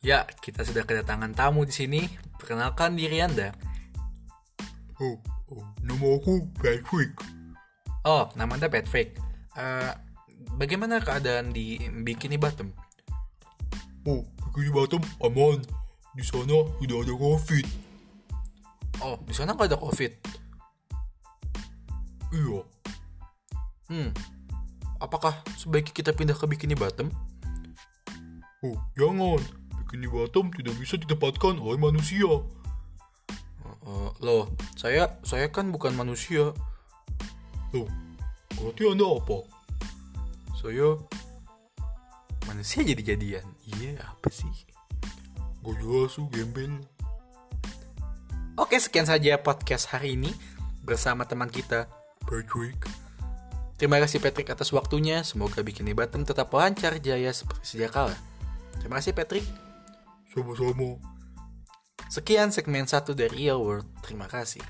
Ya, kita sudah kedatangan tamu di sini. Perkenalkan diri Anda. Oh, oh nama aku Patrick. Oh, nama Anda Patrick. Uh, bagaimana keadaan di Bikini Bottom? Oh, Bikini Bottom aman. Di sana tidak ada COVID. Oh, di sana nggak ada COVID. Iya. Hmm. Apakah sebaiknya kita pindah ke Bikini Bottom? Oh, jangan. Bikini Bottom tidak bisa ditempatkan oleh manusia. Uh, loh, saya saya kan bukan manusia. Loh, berarti Anda apa? Saya manusia jadi-jadian. Iya, apa sih? Gak jelas tuh, gembel. Oke, sekian saja podcast hari ini bersama teman kita, Patrick. Terima kasih Patrick atas waktunya. Semoga Bikini Bottom tetap lancar jaya seperti sedia kala. Terima kasih Patrick. Sama-sama. Sekian segmen satu dari Real World. Terima kasih.